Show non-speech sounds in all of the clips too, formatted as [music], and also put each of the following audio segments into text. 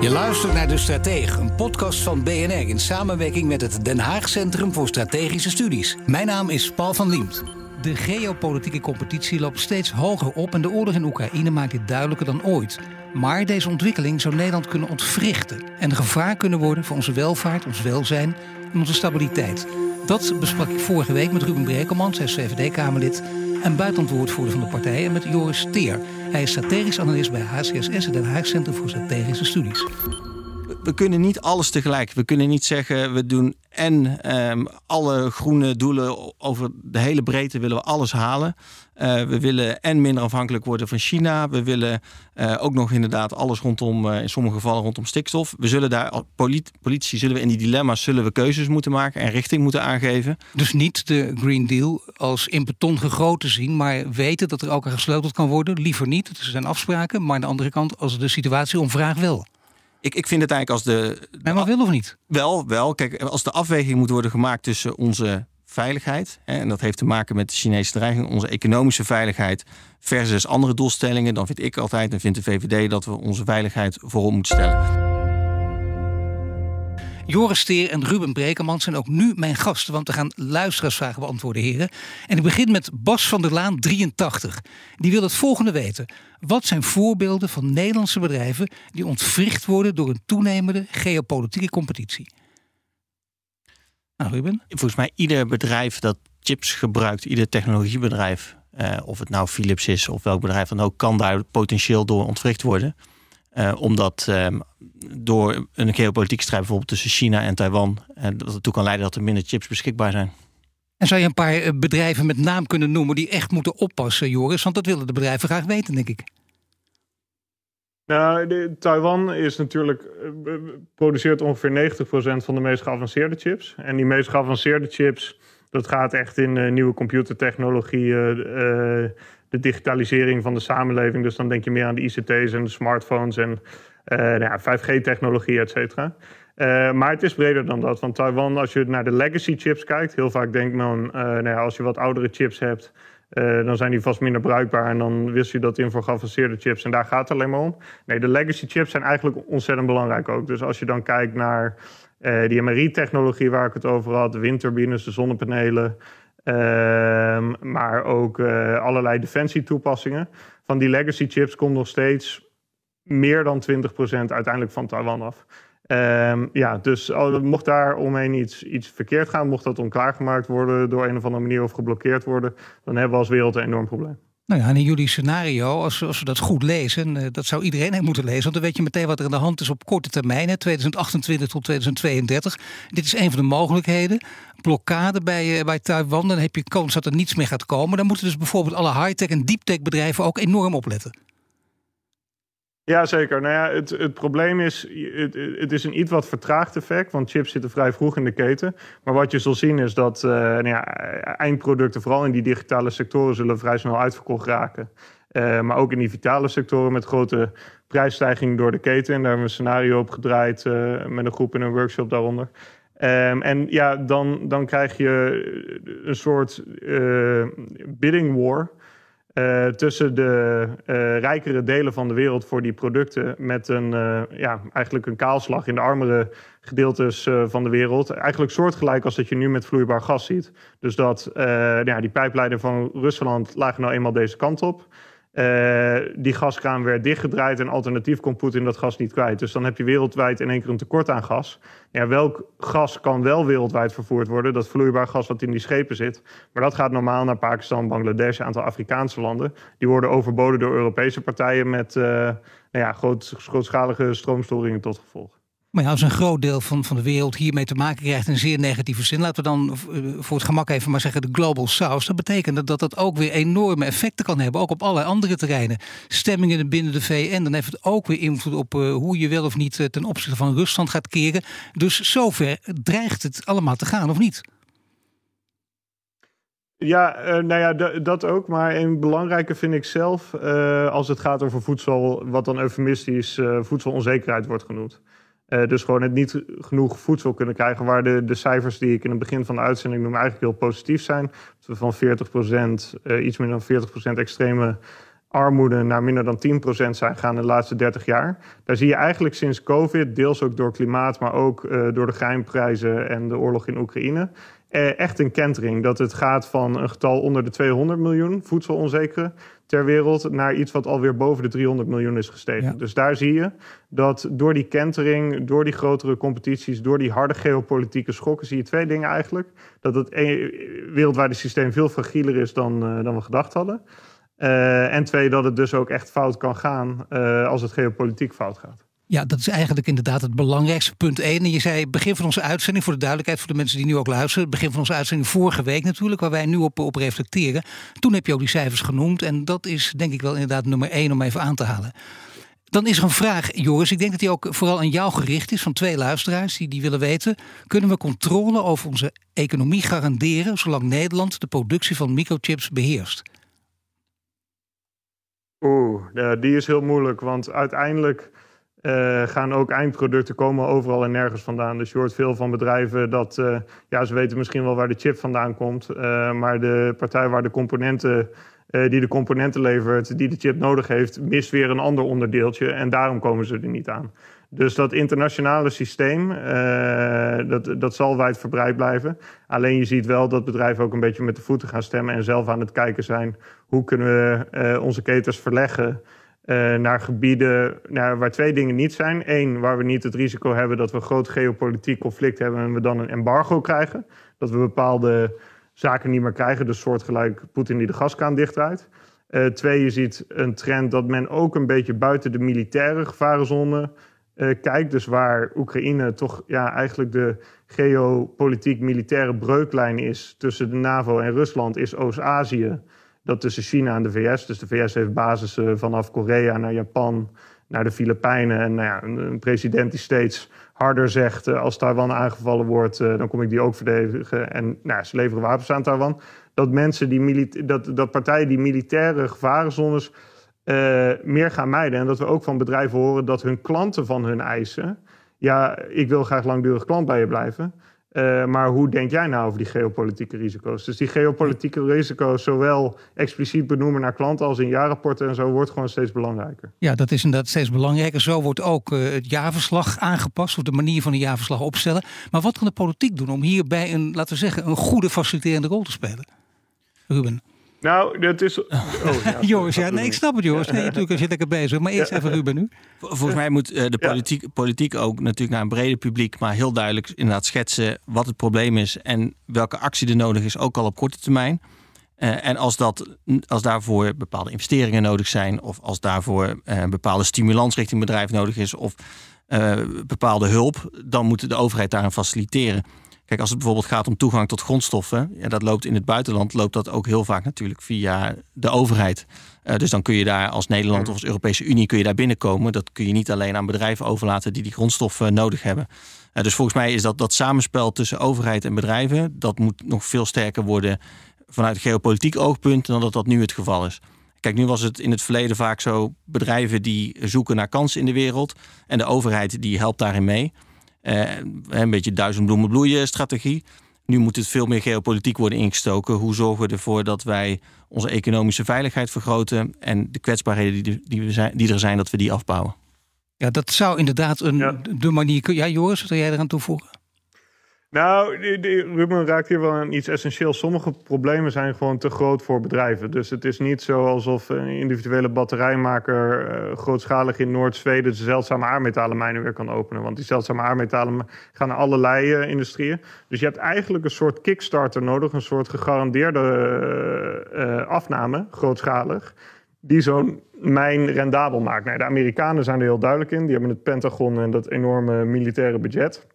Je luistert naar De Stratege, een podcast van BNR in samenwerking met het Den Haag Centrum voor Strategische Studies. Mijn naam is Paul van Liemt. De geopolitieke competitie loopt steeds hoger op en de oorlog in Oekraïne maakt dit duidelijker dan ooit. Maar deze ontwikkeling zou Nederland kunnen ontwrichten en een gevaar kunnen worden voor onze welvaart, ons welzijn en onze stabiliteit. Dat besprak ik vorige week met Ruben Brekelmans, VVD-Kamerlid en buitenlandwoordvoerder van de partij, en met Joris Teer. Hij is strategisch analist bij HCSS, het Den Haag Centrum voor Strategische Studies we kunnen niet alles tegelijk. We kunnen niet zeggen we doen en ehm, alle groene doelen over de hele breedte willen we alles halen. Uh, we willen en minder afhankelijk worden van China. We willen uh, ook nog inderdaad alles rondom, uh, in sommige gevallen rondom stikstof. We zullen daar, polit politici zullen we in die dilemma's zullen we keuzes moeten maken en richting moeten aangeven. Dus niet de Green Deal als in beton gegoten zien, maar weten dat er ook aan gesleuteld kan worden. Liever niet, er zijn afspraken. Maar aan de andere kant, als de situatie om vraag wel. Ik, ik vind het eigenlijk als de. Maar wat wil of niet? Wel, wel. Kijk, als de afweging moet worden gemaakt tussen onze veiligheid. Hè, en dat heeft te maken met de Chinese dreiging, onze economische veiligheid versus andere doelstellingen. Dan vind ik altijd en vindt de VVD dat we onze veiligheid voorop moeten stellen. Joris Steer en Ruben Brekerman zijn ook nu mijn gasten, want we gaan luisteraarsvragen beantwoorden, heren. En ik begin met Bas van der Laan, 83. Die wil het volgende weten. Wat zijn voorbeelden van Nederlandse bedrijven die ontwricht worden door een toenemende geopolitieke competitie? Nou, Ruben? Volgens mij ieder bedrijf dat chips gebruikt, ieder technologiebedrijf, eh, of het nou Philips is of welk bedrijf dan ook, kan daar potentieel door ontwricht worden. Uh, omdat uh, door een geopolitieke strijd bijvoorbeeld tussen China en Taiwan, uh, dat ertoe kan leiden dat er minder chips beschikbaar zijn. En zou je een paar eh, bedrijven met naam kunnen noemen die echt moeten oppassen, Joris? Want dat willen de bedrijven graag weten, denk ik. Nou, de, Taiwan is natuurlijk, produceert ongeveer 90% van de meest geavanceerde chips. En die meest geavanceerde chips, dat gaat echt in nieuwe computertechnologieën de digitalisering van de samenleving. Dus dan denk je meer aan de ICT's en de smartphones en nou ja, 5G-technologie, et cetera. Maar het is breder dan dat. Want Taiwan, als je naar de legacy chips kijkt, heel vaak denkt men, uh, nou ja, als je wat oudere chips hebt, dan zijn die vast minder bruikbaar. En dan wist je dat in voor geavanceerde chips. En daar gaat het alleen maar om. Nee, de legacy chips zijn eigenlijk ontzettend belangrijk ook. Dus als je dan kijkt naar die MRI-technologie waar ik het over had, windturbines, de zonnepanelen. Ehm, maar ook uh, allerlei defensietoepassingen. Van die legacy chips komt nog steeds meer dan 20% uiteindelijk van Taiwan af. Um, ja, dus mocht daar omheen iets, iets verkeerd gaan, mocht dat onklaargemaakt worden door een of andere manier of geblokkeerd worden, dan hebben we als wereld een enorm probleem. Nou ja, en in jullie scenario, als, als we dat goed lezen, uh, dat zou iedereen moeten lezen, want dan weet je meteen wat er aan de hand is op korte termijn, hè, 2028 tot 2032. Dit is een van de mogelijkheden. Blokkade bij, uh, bij Taiwan, dan heb je kans dat er niets meer gaat komen. Dan moeten dus bijvoorbeeld alle high-tech en deep-tech bedrijven ook enorm opletten. Ja, zeker. Nou ja, het, het probleem is, het, het, is een iets wat vertraagd effect, want chips zitten vrij vroeg in de keten. Maar wat je zal zien is dat uh, nou ja, eindproducten, vooral in die digitale sectoren, zullen vrij snel uitverkocht raken. Uh, maar ook in die vitale sectoren met grote prijsstijgingen door de keten. En daar hebben we een scenario op gedraaid uh, met een groep in een workshop daaronder. Um, en ja, dan, dan krijg je een soort bidding war. Uh, tussen de uh, rijkere delen van de wereld voor die producten met een, uh, ja, eigenlijk een kaalslag in de armere gedeeltes van de wereld. Eigenlijk soortgelijk als dat je nu met vloeibaar gas ziet. Dus dat ja, die pijpleiding van Rusland lagen nou eenmaal deze kant op. Uh, die gaskraan werd dichtgedraaid en alternatief kon Poetin dat gas niet kwijt. Dus dan heb je wereldwijd in één keer een tekort aan gas. Ja, welk gas kan wel wereldwijd vervoerd worden? Dat vloeibaar gas wat in die schepen zit. Maar dat gaat normaal naar Pakistan, Bangladesh, een aantal Afrikaanse landen. Die worden overboden door Europese partijen met uh, nou ja, groot, grootschalige stroomstoringen tot gevolg. Maar ja, als een groot deel van, van de wereld hiermee te maken krijgt in zeer negatieve zin, laten we dan eh, voor het gemak even maar zeggen de global south, dat betekent dat, dat ook weer enorme effecten kan hebben, ook op allerlei andere terreinen. Stemmingen binnen de VN, dan heeft het ook weer invloed op uh, hoe je wel of niet uh, ten opzichte van Rusland gaat keren. Dus zover dreigt het allemaal te gaan, of niet? Ja, nou ja, dat ook. Maar een belangrijke vind ik zelf, als het gaat over voedsel, wat dan eufemistisch voedselonzekerheid wordt genoemd. Uh, dus gewoon het niet genoeg voedsel kunnen krijgen. Waar de, de cijfers die ik in het begin van de uitzending noem eigenlijk heel positief zijn. Dat we van 40%, uh, iets minder dan 40% extreme armoede naar minder dan 10% zijn gegaan de laatste 30 jaar. Daar zie je eigenlijk sinds COVID, deels ook door klimaat, maar ook uh, door de geinprijzen en de oorlog in Oekraïne. Echt een kentering. Dat het gaat van een getal onder de 200 miljoen voedselonzekeren ter wereld naar iets wat alweer boven de 300 miljoen is gestegen. Ja. Dus daar zie je dat door die kentering, door die grotere competities, door die harde geopolitieke schokken, zie je twee dingen eigenlijk. Dat het wereldwijde systeem veel fragieler is dan, uh, dan we gedacht hadden. Uh, en twee, dat het dus ook echt fout kan gaan uh, als het geopolitiek fout gaat. Ja, dat is eigenlijk inderdaad het belangrijkste punt 1. En je zei begin van onze uitzending, voor de duidelijkheid voor de mensen die nu ook luisteren, begin van onze uitzending vorige week natuurlijk, waar wij nu op, op reflecteren. Toen heb je ook die cijfers genoemd en dat is denk ik wel inderdaad nummer 1 om even aan te halen. Dan is er een vraag, Joris. Ik denk dat die ook vooral aan jou gericht is van twee luisteraars die, die willen weten: kunnen we controle over onze economie garanderen zolang Nederland de productie van microchips beheerst? Oeh, die is heel moeilijk, want uiteindelijk uh, gaan ook eindproducten komen overal en nergens vandaan. Dus je hoort veel van bedrijven dat, uh, ja, ze weten misschien wel waar de chip vandaan komt, uh, maar de partij waar de componenten, die de componenten levert, die de chip nodig heeft, mist weer een ander onderdeeltje en daarom komen ze er niet aan. Dus dat internationale systeem, dat, dat zal wijdverbreid blijven. Alleen je ziet wel dat bedrijven ook een beetje met de voeten gaan stemmen en zelf aan het kijken zijn hoe kunnen we onze ketens verleggen. Uh, naar gebieden naar, waar twee dingen niet zijn. Eén, waar we niet het risico hebben dat we een groot geopolitiek conflict hebben en we dan een embargo krijgen. Dat we bepaalde zaken niet meer krijgen, dus soortgelijk Poetin die de gaskraan dichtdraait. Uh, twee, je ziet een trend dat men ook een beetje buiten de militaire gevarenzone uh, kijkt. Dus waar Oekraïne toch ja, eigenlijk de geopolitiek-militaire breuklijn is tussen de NAVO en Rusland, is Oost-Azië dat tussen China en de VS. Dus de VS heeft basissen vanaf Korea naar Japan, naar de Filipijnen. En nou ja, een, president die steeds harder zegt: uh, als Taiwan aangevallen wordt, uh, dan kom ik die ook verdedigen. En nou, ze leveren wapens aan Taiwan. Dat mensen die dat, dat partijen die militaire gevarenzones uh, meer gaan mijden. En dat we ook van bedrijven horen dat hun klanten van hun eisen. Ja, ik wil graag langdurig klant bij je blijven. Uh, maar hoe denk jij nou over die geopolitieke risico's? Dus die geopolitieke risico's, zowel expliciet benoemen naar klanten als in jaarrapporten en zo, wordt gewoon steeds belangrijker. Ja, dat is inderdaad steeds belangrijker. Zo wordt ook uh, het jaarverslag aangepast, of de manier van een jaarverslag opstellen. Maar wat kan de politiek doen om hierbij een, laten we zeggen, een goede faciliterende rol te spelen? Ruben. Nou, dat is. Oh, ja, [laughs] Joris, ja, nee, ik snap het, Joris. Nee, natuurlijk zit ik er bezig. Maar eerst even Ruben nu. Volgens mij moet uh, de politiek, politiek ook natuurlijk naar een breder publiek, maar heel duidelijk inderdaad schetsen wat het probleem is en welke actie er nodig is, ook al op korte termijn. Uh, en als, dat, als daarvoor bepaalde investeringen nodig zijn, of als daarvoor uh, bepaalde stimulans richting bedrijf nodig is, of bepaalde hulp, dan moet de overheid daarin faciliteren. Kijk, als het bijvoorbeeld gaat om toegang tot grondstoffen, ja, dat loopt in het buitenland, loopt dat ook heel vaak natuurlijk via de overheid. Uh, dus dan kun je daar als Nederland of als Europese Unie kun je daar binnenkomen. Dat kun je niet alleen aan bedrijven overlaten die die grondstoffen nodig hebben. Uh, dus volgens mij is dat, dat samenspel tussen overheid en bedrijven, dat moet nog veel sterker worden vanuit geopolitiek oogpunt dan dat dat nu het geval is. Kijk, nu was het in het verleden vaak zo bedrijven die zoeken naar kansen in de wereld en de overheid die helpt daarin mee. Uh, een beetje duizend bloeien strategie. Nu moet het veel meer geopolitiek worden ingestoken. Hoe zorgen we ervoor dat wij onze economische veiligheid vergroten en de kwetsbaarheden die, die, we zijn, die er zijn, dat we die afbouwen? Ja, dat zou inderdaad een, ja. de manier. Ja, Joris, wil jij eraan toevoegen? Nou, Ruben raakt hier wel aan iets essentieels. Sommige problemen zijn gewoon te groot voor bedrijven. Dus het is niet zo alsof een individuele batterijmaker uh, grootschalig in Noord-Zweden de zeldzame aardmetalenmijnen weer kan openen. Want die zeldzame aardmetalen gaan naar allerlei uh, industrieën. Dus je hebt eigenlijk een soort kickstarter nodig, een soort gegarandeerde uh, afname, grootschalig. die zo'n mijn rendabel maakt. Nou, de Amerikanen zijn er heel duidelijk in. Die hebben het Pentagon en dat enorme militaire budget.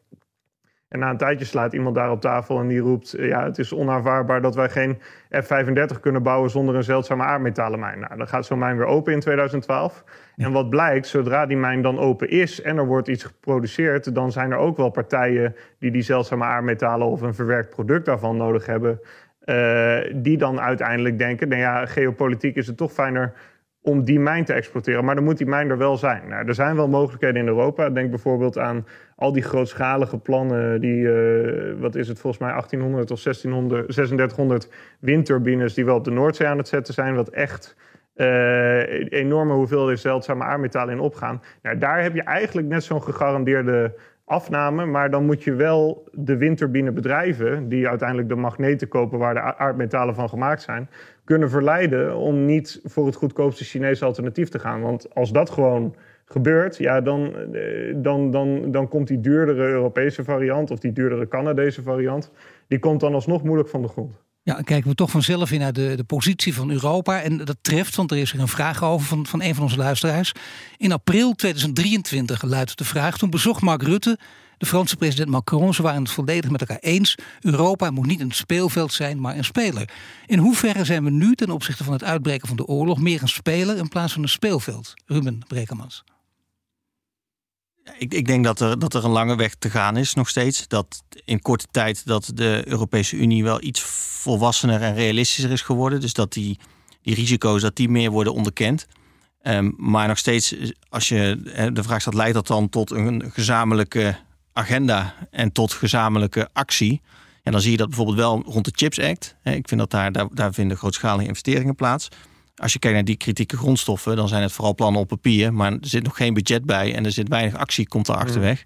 En na een tijdje slaat iemand daar op tafel en die roept... ja, het is onaanvaardbaar dat wij geen F-35 kunnen bouwen... zonder een zeldzame aardmetalenmijn. Nou, dan gaat zo'n mijn weer open in 2012. En wat blijkt, zodra die mijn dan open is... en er wordt iets geproduceerd... dan zijn er ook wel partijen die die zeldzame aardmetalen... of een verwerkt product daarvan nodig hebben... Uh, die dan uiteindelijk denken, nou ja, geopolitiek is het toch fijner om die mijn te exporteren. Maar dan moet die mijn er wel zijn. Nou, er zijn wel mogelijkheden in Europa. Denk bijvoorbeeld aan al die grootschalige plannen... die, uh, wat is het volgens mij, 1800 of 1600, 3600 windturbines... die wel op de Noordzee aan het zetten zijn... wat echt uh, enorme hoeveelheden zeldzame aardmetalen in opgaan. Nou, daar heb je eigenlijk net zo'n gegarandeerde afname. Maar dan moet je wel de windturbinebedrijven, die uiteindelijk de magneten kopen waar de aardmetalen van gemaakt zijn, kunnen verleiden om niet voor het goedkoopste Chinese alternatief te gaan. Want als dat gewoon gebeurt, ja, dan, eh, dan, dan, dan komt die duurdere Europese variant of die duurdere Canadese variant, die komt dan alsnog moeilijk van de grond. Ja, dan kijken we toch vanzelf in naar de, de positie van Europa. En dat treft, want er is er een vraag over van, van een van onze luisteraars. In april 2023 luidt de vraag. Toen bezocht Mark Rutte de Franse president Macron. Ze waren het volledig met elkaar eens. Europa moet niet een speelveld zijn, maar een speler. In hoeverre zijn we nu ten opzichte van het uitbreken van de oorlog meer een speler in plaats van een speelveld? Ruben Brekermans. Ik, ik, denk dat er, dat er een lange weg te gaan is nog steeds. Dat in korte tijd dat de Europese Unie wel iets volwassener en realistischer is geworden. Dus dat die, die risico's dat die meer worden onderkend. Um, maar nog steeds, als je de vraag staat, leidt dat dan tot een gezamenlijke agenda en tot gezamenlijke actie? En dan zie je dat bijvoorbeeld wel rond de Chips Act. Ik vind dat daar, daar, daar vinden grootschalige investeringen plaats. Als je kijkt naar die kritieke grondstoffen, dan zijn het vooral plannen op papier, maar er zit nog geen budget bij en er zit weinig actie, komt er achterweg.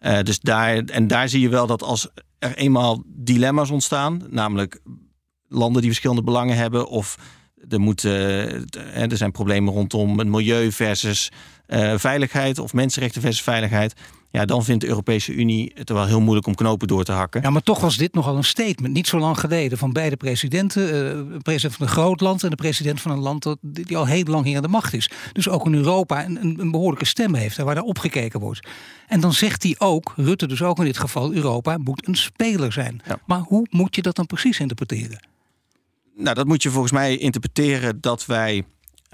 Uh, dus daar, en daar zie je wel dat als er eenmaal dilemma's ontstaan, namelijk landen die verschillende belangen hebben, of er, moet, uh, er zijn problemen rondom het milieu versus uh, veiligheid, of mensenrechten versus veiligheid. Ja, dan vindt de Europese Unie het wel heel moeilijk om knopen door te hakken. Ja, maar toch was dit nogal een statement, niet zo lang geleden, van beide presidenten. Uh, de president van een groot land en de president van een land dat, die al heel lang hier aan de macht is. Dus ook in Europa een, een behoorlijke stem heeft en waar daar opgekeken wordt. En dan zegt hij ook, Rutte dus ook in dit geval, Europa moet een speler zijn. Ja. Maar hoe moet je dat dan precies interpreteren? Nou, dat moet je volgens mij interpreteren dat wij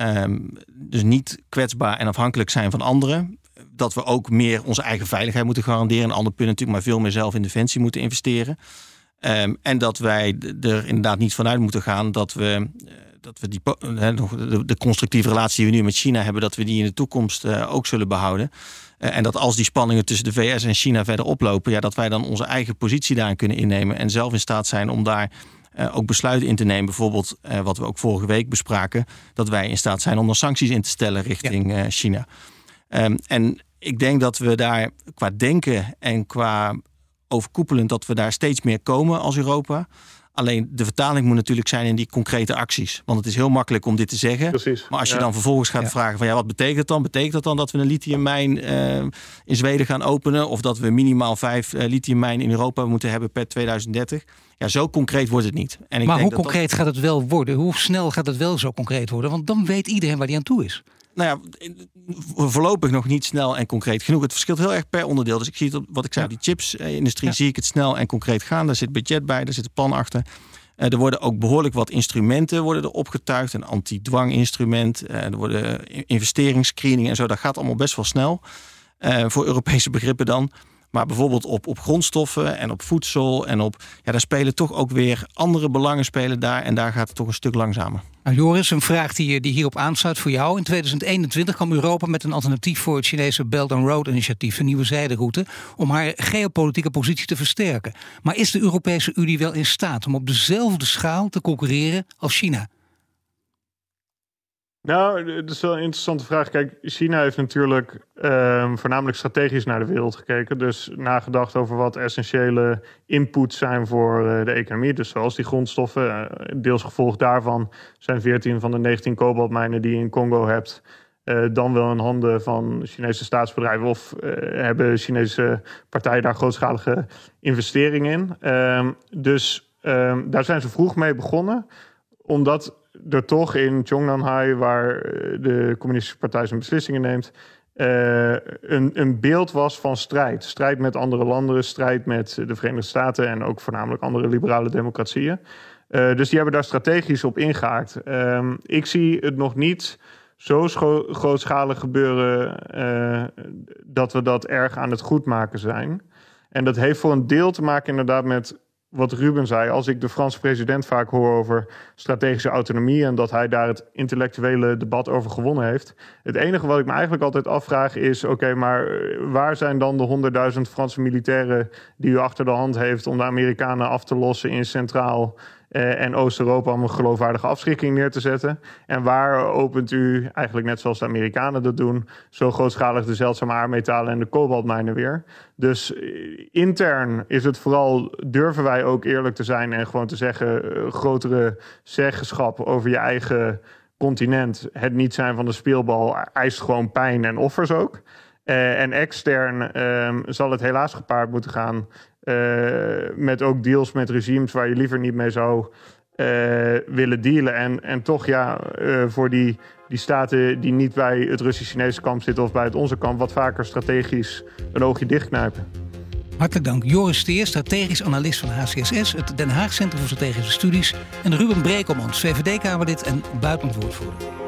um, dus niet kwetsbaar en afhankelijk zijn van anderen dat we ook meer onze eigen veiligheid moeten garanderen. Een ander punt natuurlijk, maar veel meer zelf in defensie moeten investeren. Um, en dat wij er inderdaad niet vanuit moeten gaan dat we, uh, dat we die, uh, de, constructieve relatie die we nu met China hebben, dat we die in de toekomst uh, ook zullen behouden. en dat als die spanningen tussen de VS en China verder oplopen, ja, dat wij dan onze eigen positie daarin kunnen innemen en zelf in staat zijn om daar ook besluiten in te nemen. Bijvoorbeeld, wat we ook vorige week bespraken, dat wij in staat zijn om dan sancties in te stellen richting ja. China. Um, en ik denk dat we daar qua denken en qua overkoepelend dat we daar steeds meer komen als Europa. Alleen de vertaling moet natuurlijk zijn in die concrete acties. Want het is heel makkelijk om dit te zeggen. Precies, maar als je dan vervolgens gaat vragen van ja, wat betekent dat dan? Betekent dat dan dat we een lithiummijn uh, in Zweden gaan openen? Of dat we minimaal vijf uh, lithiummijnen in Europa moeten hebben per 2030? Ja, zo concreet wordt het niet. En ik maar denk hoe concreet gaat het wel worden? Hoe snel gaat het wel zo concreet worden? Want dan weet iedereen waar die aan toe is nou ja, voorlopig nog niet snel en concreet genoeg. Het verschilt heel erg per onderdeel. Dus ik zie het, wat ik zei, ja. die chipsindustrie, ja. zie ik het snel en concreet gaan. Daar zit budget bij, daar zit een plan achter. Uh, er worden ook behoorlijk wat instrumenten worden er opgetuigd. Een anti-dwanginstrument, uh, er worden investeringsscreening en zo. Dat gaat allemaal best wel snel. Uh, voor Europese begrippen dan. Maar bijvoorbeeld op, op grondstoffen en op voedsel en op. Ja, daar spelen toch ook weer andere belangen spelen daar. En daar gaat het toch een stuk langzamer. Nou, Joris, een vraag die, die hierop aansluit voor jou. In 2021 kwam Europa met een alternatief voor het Chinese Belt and Road initiatief, een nieuwe zijderoute, om haar geopolitieke positie te versterken. Maar is de Europese Unie wel in staat om op dezelfde schaal te concurreren als China? Nou, dat is wel een interessante vraag. Kijk, China heeft natuurlijk um, voornamelijk strategisch naar de wereld gekeken. Dus nagedacht over wat essentiële inputs zijn voor uh, de economie. Dus zoals die grondstoffen. Uh, deels gevolg daarvan zijn 14 van de 19 kobaltmijnen die je in Congo hebt. Uh, dan wel in handen van Chinese staatsbedrijven. Of hebben Chinese partijen daar grootschalige investeringen in. Um, dus um, daar zijn ze vroeg mee begonnen. Omdat er toch in Chongnanhai, waar de Communistische Partij zijn beslissingen neemt, een, een beeld was van strijd. Strijd met andere landen, strijd met de Verenigde Staten en ook voornamelijk andere liberale democratieën. dus die hebben daar strategisch op ingehaakt. Ehm, ik zie het nog niet zo grootschalig gebeuren dat we dat erg aan het goedmaken zijn. En dat heeft voor een deel te maken inderdaad met wat Ruben zei. Als ik de Franse president vaak hoor over strategische autonomie en dat hij daar het intellectuele debat over gewonnen heeft. Het enige wat ik me eigenlijk altijd afvraag is: oké, maar eh, waar zijn dan de honderdduizend Franse militairen die u achter de hand heeft om de Amerikanen af te lossen in Centraal uh, en Oost-Europa om een geloofwaardige afschrikking neer te zetten. En waar opent u, eigenlijk net zoals de Amerikanen dat doen, zo grootschalig de zeldzame aardmetalen en de kobaltmijnen weer. Dus uh, intern is het vooral, durven wij ook eerlijk te zijn en gewoon te zeggen, uh, grotere zeggenschap over je eigen continent. Het niet zijn van de speelbal eist gewoon pijn en offers ook. en extern ehm, zal het helaas gepaard moeten gaan met ook deals met regimes waar je liever niet mee zou uh, willen dealen. En, en toch ja, uh, voor die, die staten die niet bij het Russisch-Chinese kamp zitten of bij het onze kamp, wat vaker strategisch een oogje dichtknijpen. Hartelijk dank. Joris Steer, strategisch analist van HCSS, het Den Haag Centrum voor Strategische Studies. En Ruben Brekelmans, VVD-Kamerlid en buitenlandwoordvoerder.